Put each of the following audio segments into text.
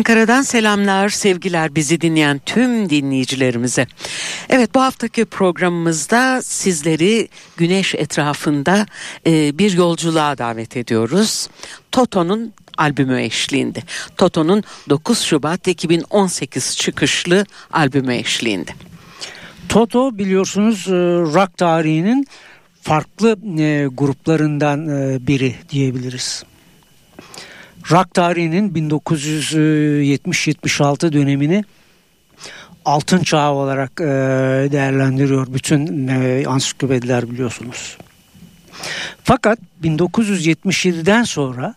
Ankara'dan selamlar, sevgiler bizi dinleyen tüm dinleyicilerimize. Evet bu haftaki programımızda sizleri güneş etrafında e, bir yolculuğa davet ediyoruz. Toto'nun albümü eşliğinde. Toto'nun 9 Şubat 2018 çıkışlı albümü eşliğinde. Toto biliyorsunuz e, rock tarihinin farklı e, gruplarından e, biri diyebiliriz. Rock tarihinin 1970-76 dönemini altın çağı olarak değerlendiriyor bütün ansiklopediler biliyorsunuz. Fakat 1977'den sonra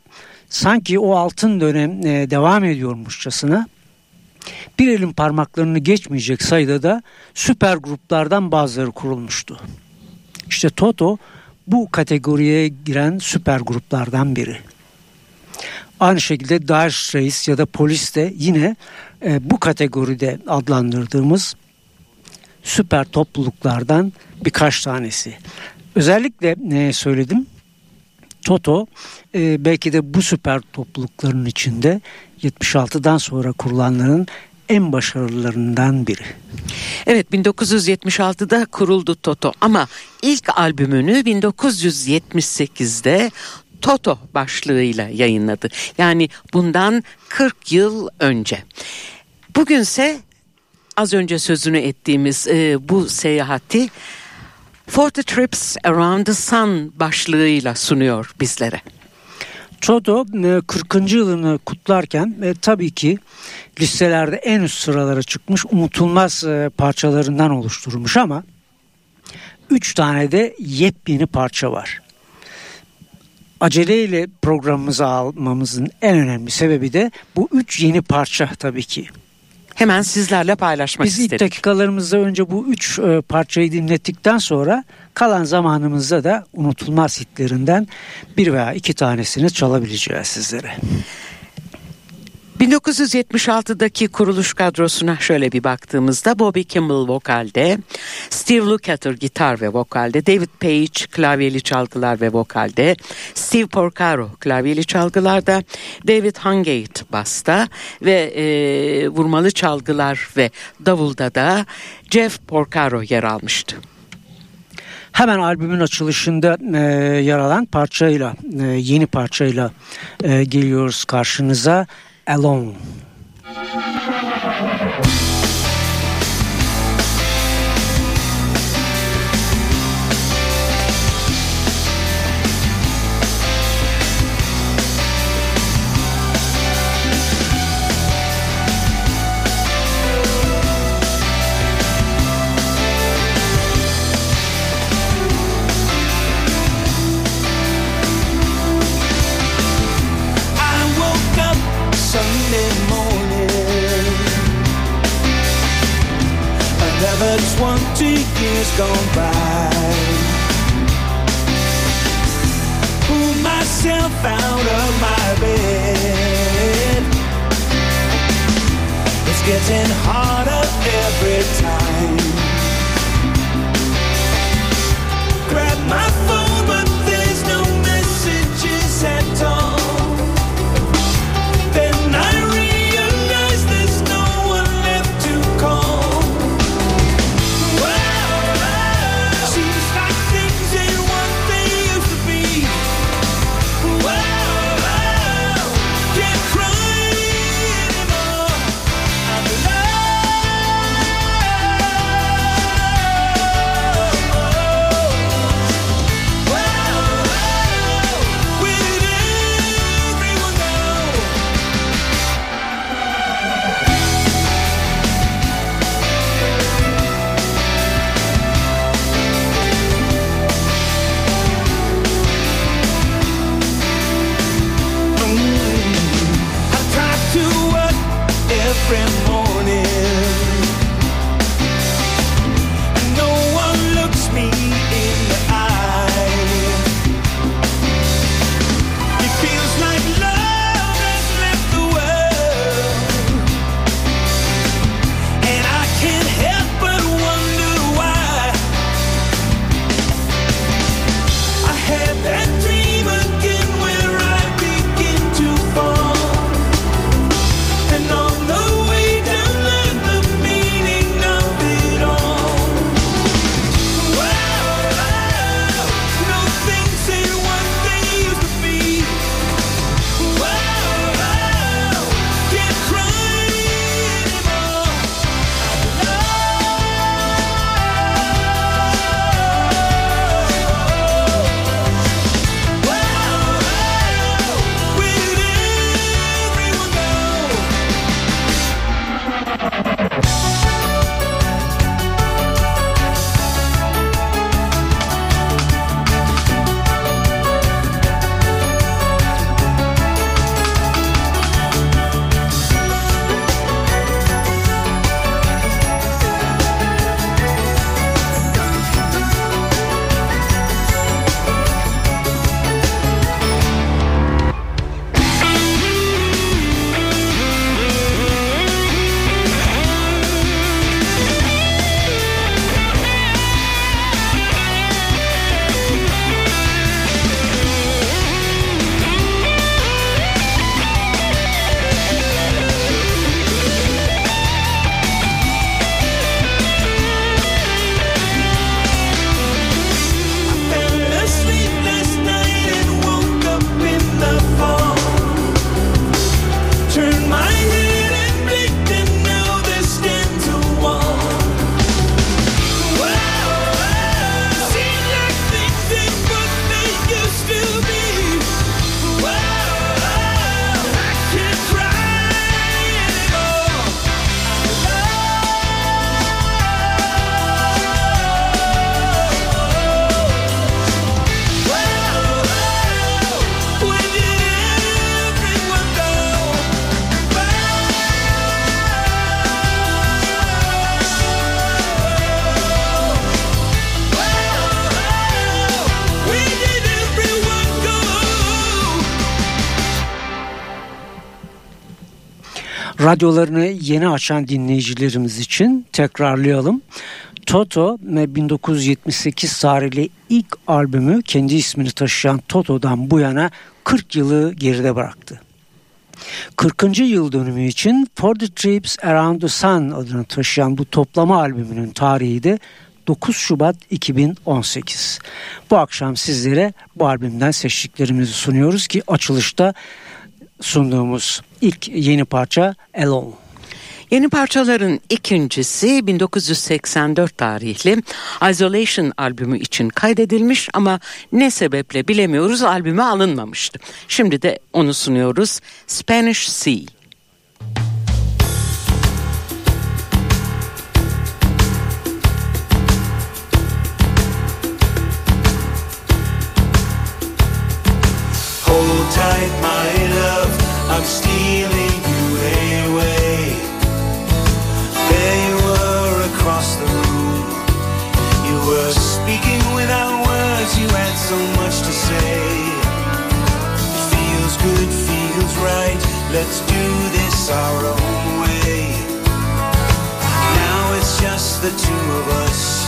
sanki o altın dönem devam ediyormuşçasına bir elin parmaklarını geçmeyecek sayıda da süper gruplardan bazıları kurulmuştu. İşte Toto bu kategoriye giren süper gruplardan biri. Aynı şekilde Dire Straits ya da Polis de yine e, bu kategoride adlandırdığımız süper topluluklardan birkaç tanesi. Özellikle ne söyledim? Toto e, belki de bu süper toplulukların içinde 76'dan sonra kurulanların en başarılılarından biri. Evet 1976'da kuruldu Toto ama ilk albümünü 1978'de Toto başlığıyla yayınladı. Yani bundan 40 yıl önce. Bugünse az önce sözünü ettiğimiz e, bu seyahati 40 Trips Around the Sun başlığıyla sunuyor bizlere. Toto 40. E, yılını kutlarken e, tabii ki listelerde en üst sıralara çıkmış unutulmaz e, parçalarından oluşturulmuş ama 3 tane de yepyeni parça var. Aceleyle programımıza almamızın en önemli sebebi de bu üç yeni parça tabii ki. Hemen sizlerle paylaşmak Biz istedik. Biz ilk dakikalarımızda önce bu üç e, parçayı dinlettikten sonra kalan zamanımızda da unutulmaz hitlerinden bir veya iki tanesini çalabileceğiz sizlere. 1976'daki kuruluş kadrosuna şöyle bir baktığımızda Bobby Kimball vokalde, Steve Lukather gitar ve vokalde, David Page klavyeli çalgılar ve vokalde, Steve Porcaro klavyeli çalgılarda, David Hungate basta ve e, vurmalı çalgılar ve davulda da Jeff Porcaro yer almıştı. Hemen albümün açılışında e, yer alan parçayla, e, yeni parçayla e, geliyoruz karşınıza. Alone. Gone by. Pull myself out of my bed. It's getting harder every time. Radyolarını yeni açan dinleyicilerimiz için tekrarlayalım. Toto 1978 tarihli ilk albümü kendi ismini taşıyan Toto'dan bu yana 40 yılı geride bıraktı. 40. yıl dönümü için For the Trips Around the Sun adını taşıyan bu toplama albümünün tarihi de 9 Şubat 2018. Bu akşam sizlere bu albümden seçtiklerimizi sunuyoruz ki açılışta sunduğumuz ilk yeni parça Alone. Yeni parçaların ikincisi 1984 tarihli Isolation albümü için kaydedilmiş ama ne sebeple bilemiyoruz albüme alınmamıştı. Şimdi de onu sunuyoruz Spanish Sea. This our own way. Now it's just the two of us.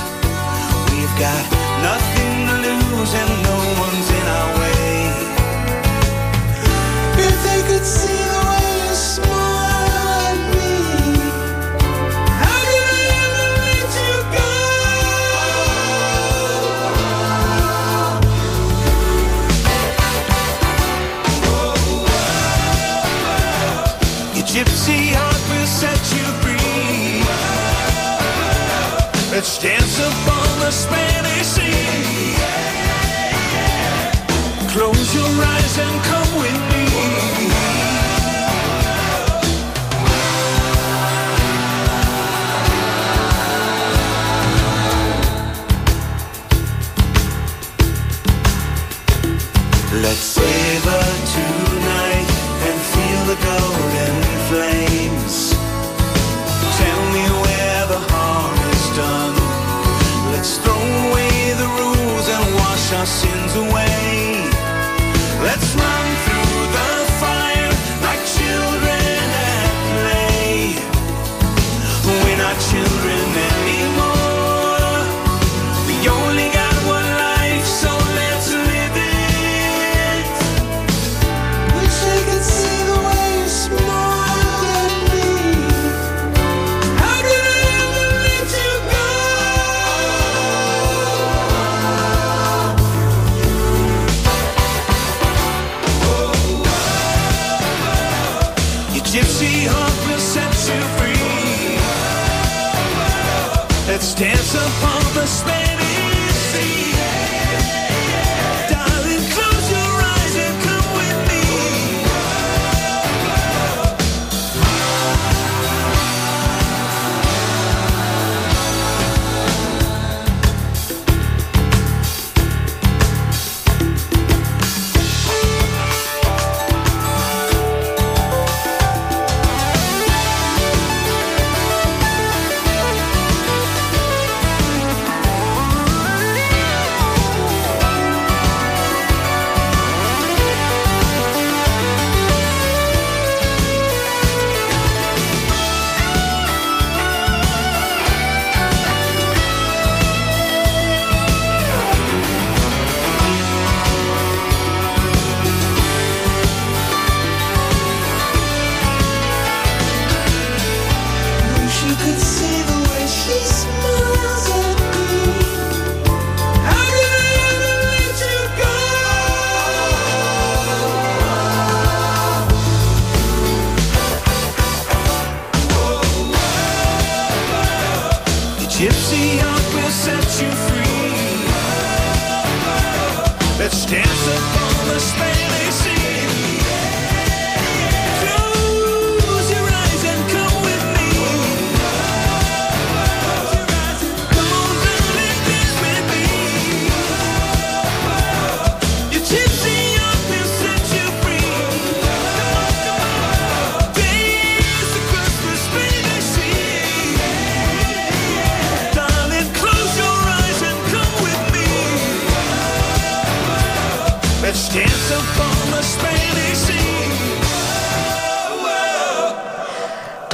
We've got nothing to lose and no gypsy heart will set you free. Let's dance upon the Spanish Sea. Close your eyes and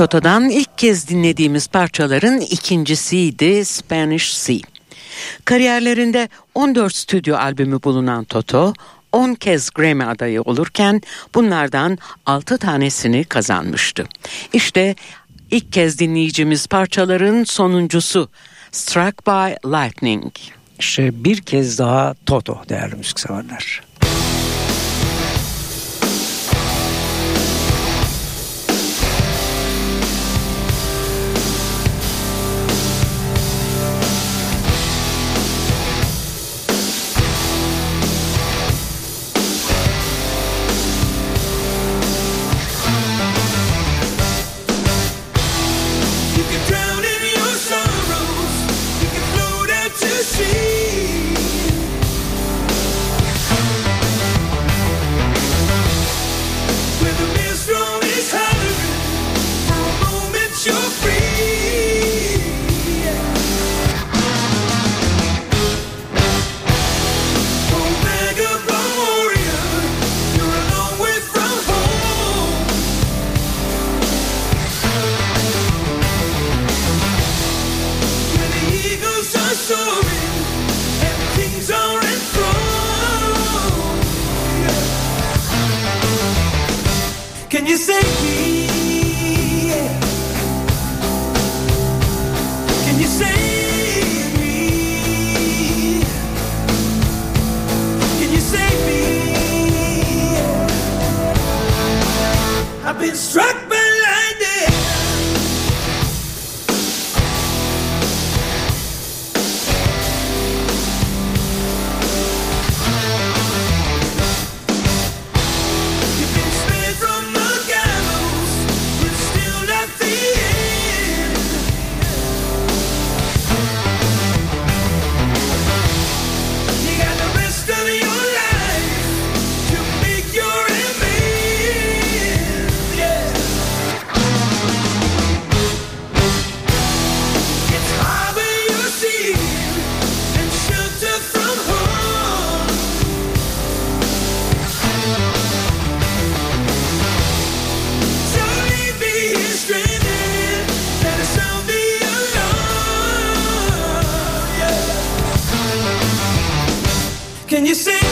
Toto'dan ilk kez dinlediğimiz parçaların ikincisiydi Spanish Sea. Kariyerlerinde 14 stüdyo albümü bulunan Toto, 10 kez Grammy adayı olurken bunlardan 6 tanesini kazanmıştı. İşte ilk kez dinleyeceğimiz parçaların sonuncusu Struck by Lightning. İşte bir kez daha Toto değerli müzikseverler. You You save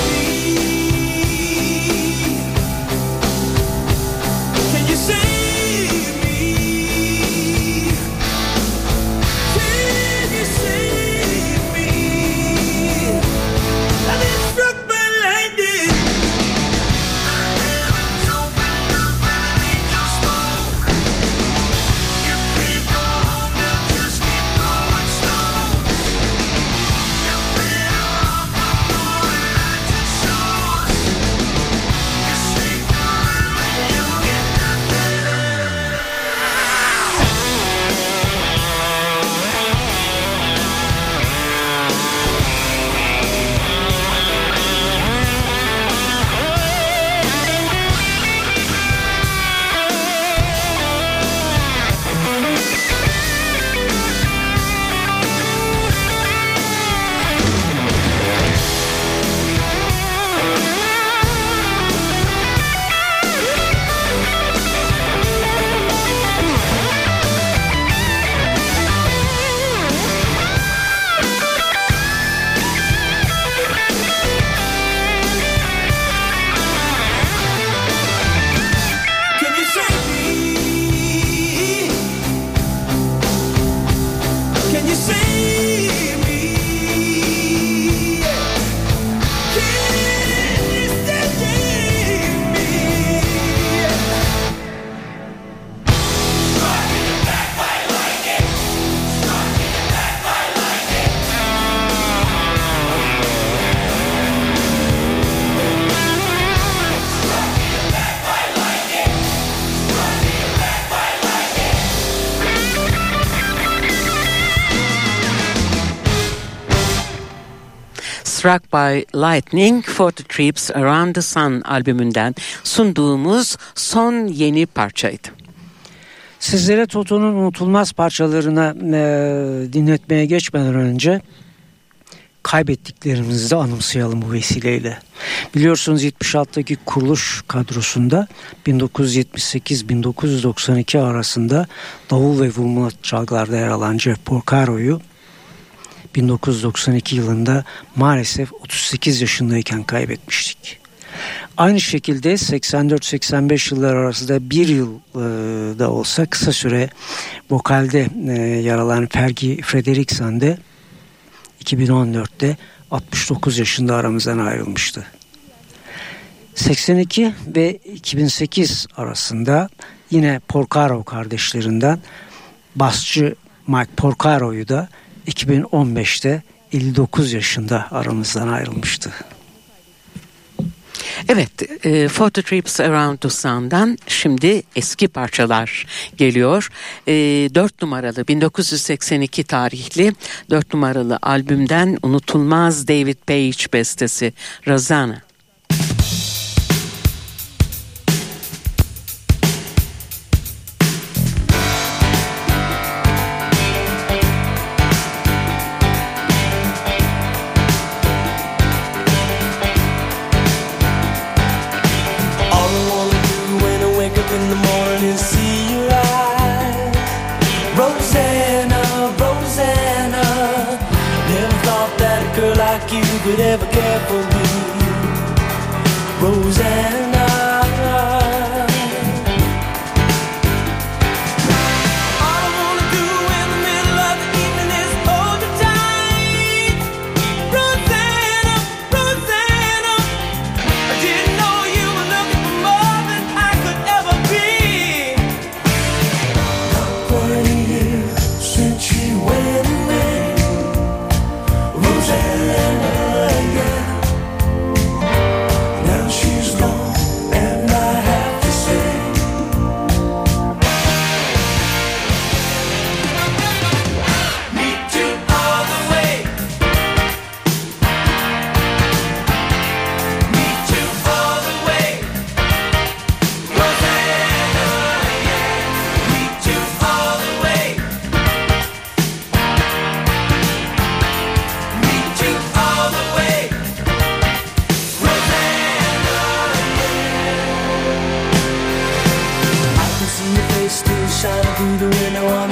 Struck by Lightning, Forty Trips Around the Sun albümünden sunduğumuz son yeni parçaydı. Sizlere Toto'nun unutulmaz parçalarına e, dinletmeye geçmeden önce kaybettiklerimizi de anımsayalım bu vesileyle. Biliyorsunuz 76'daki kuruluş kadrosunda 1978-1992 arasında davul ve vurmalı çalgılarda yer alan Jeff Porcaro'yu 1992 yılında maalesef 38 yaşındayken kaybetmiştik. Aynı şekilde 84-85 yıllar arasında bir yıl e, da olsa kısa süre vokalde e, yer alan Fergie Frederiksen de 2014'te 69 yaşında aramızdan ayrılmıştı. 82 ve 2008 arasında yine Porcaro kardeşlerinden basçı Mike Porcaro'yu da 2015'te 59 yaşında aramızdan ayrılmıştı. Evet, e, Photo Trips Around the Sun'dan şimdi eski parçalar geliyor. E, 4 numaralı 1982 tarihli 4 numaralı albümden unutulmaz David Page bestesi Razana. through the window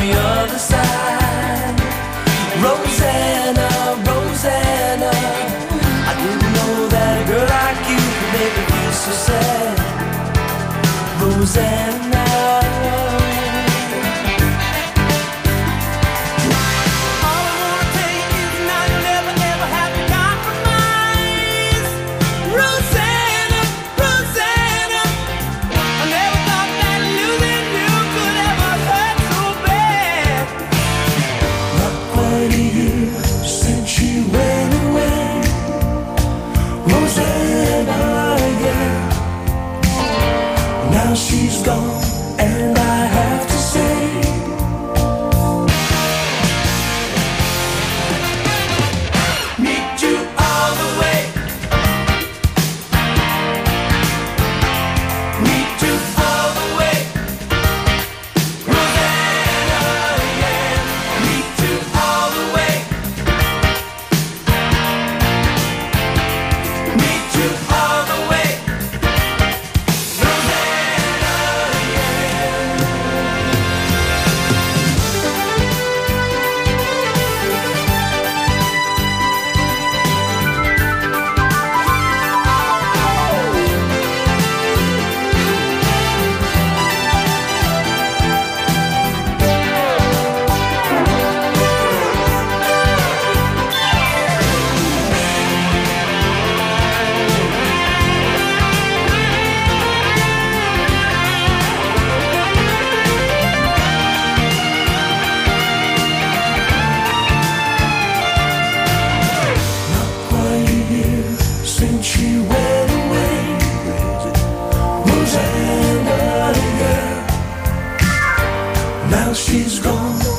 she's gone.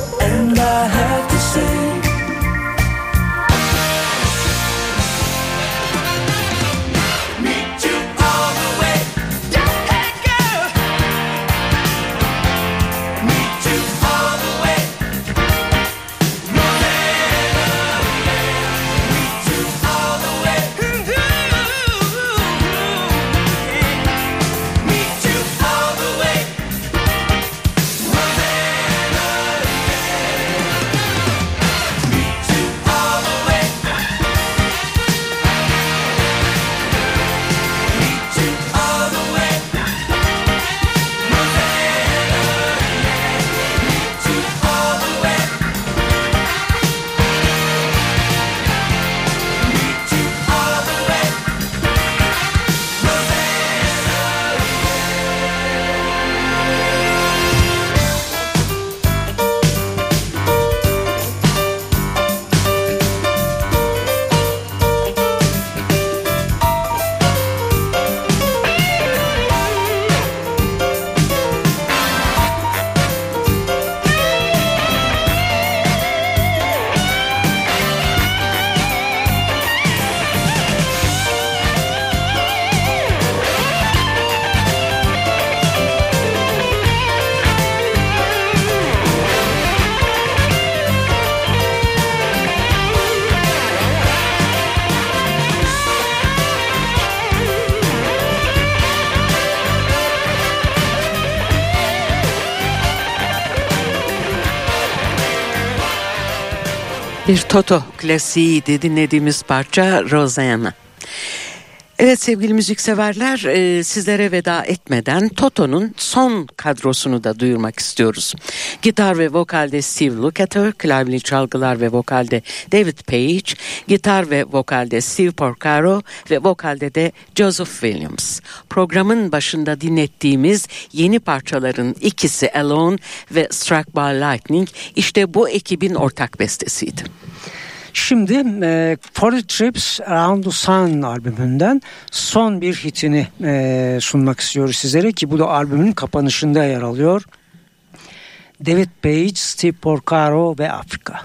Bir Toto klasiğiydi dinlediğimiz parça Rosanna. Evet sevgili müzikseverler e, sizlere veda etmeden Toto'nun son kadrosunu da duyurmak istiyoruz. Gitar ve vokalde Steve Lukather, klavyeli çalgılar ve vokalde David Page, gitar ve vokalde Steve Porcaro ve vokalde de Joseph Williams. Programın başında dinlettiğimiz yeni parçaların ikisi Alone ve Struck by Lightning işte bu ekibin ortak bestesiydi. Şimdi e, 40 Trips Around the Sun albümünden son bir hitini e, sunmak istiyoruz sizlere ki bu da albümün kapanışında yer alıyor. David Page, Steve Porcaro ve Afrika.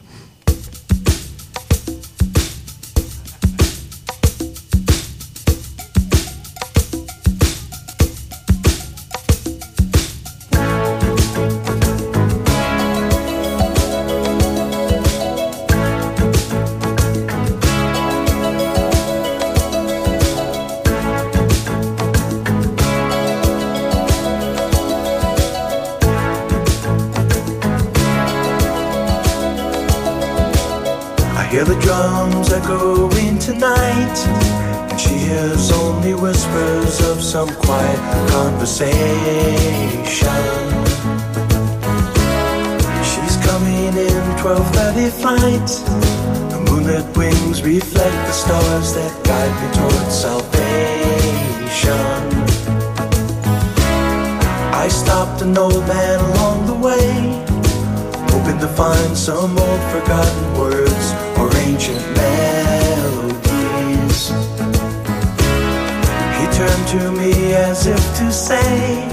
Drums echoing tonight, and she hears only whispers of some quiet conversation. She's coming in 12:30 flight. The moonlit wings reflect the stars that guide me towards salvation. I stopped an old man along the way hoping to find some old forgotten words or ancient melodies. He turned to me as if to say,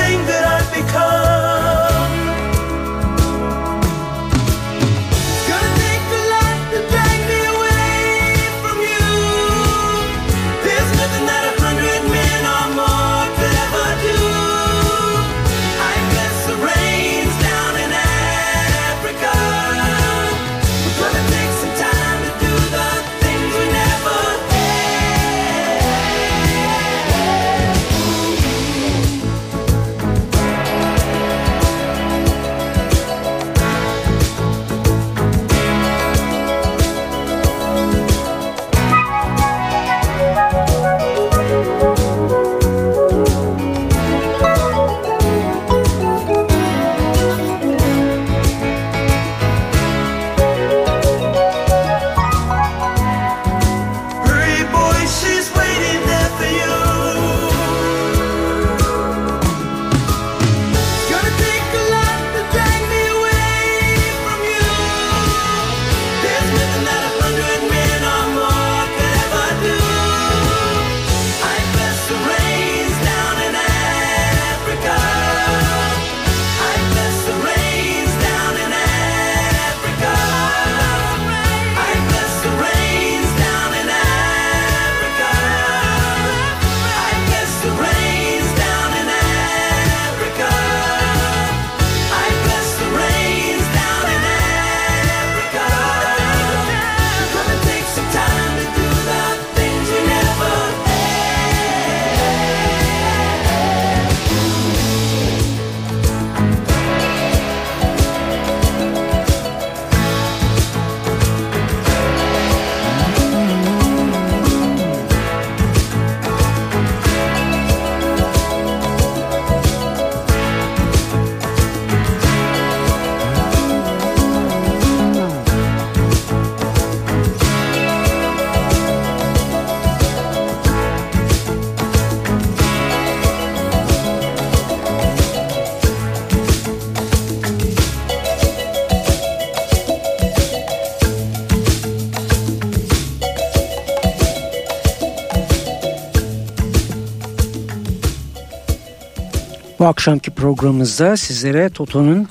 akşamki programımızda sizlere Toto'nun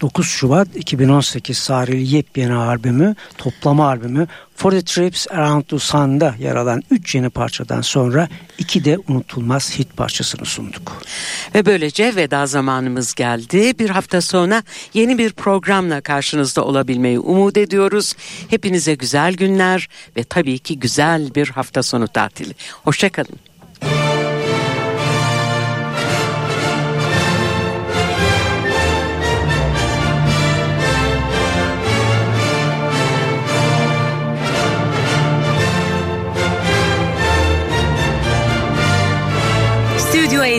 9 Şubat 2018 tarihli yepyeni albümü, toplama albümü For the Trips Around the Sun'da yer alan 3 yeni parçadan sonra iki de unutulmaz hit parçasını sunduk. Ve böylece veda zamanımız geldi. Bir hafta sonra yeni bir programla karşınızda olabilmeyi umut ediyoruz. Hepinize güzel günler ve tabii ki güzel bir hafta sonu tatili. Hoşçakalın.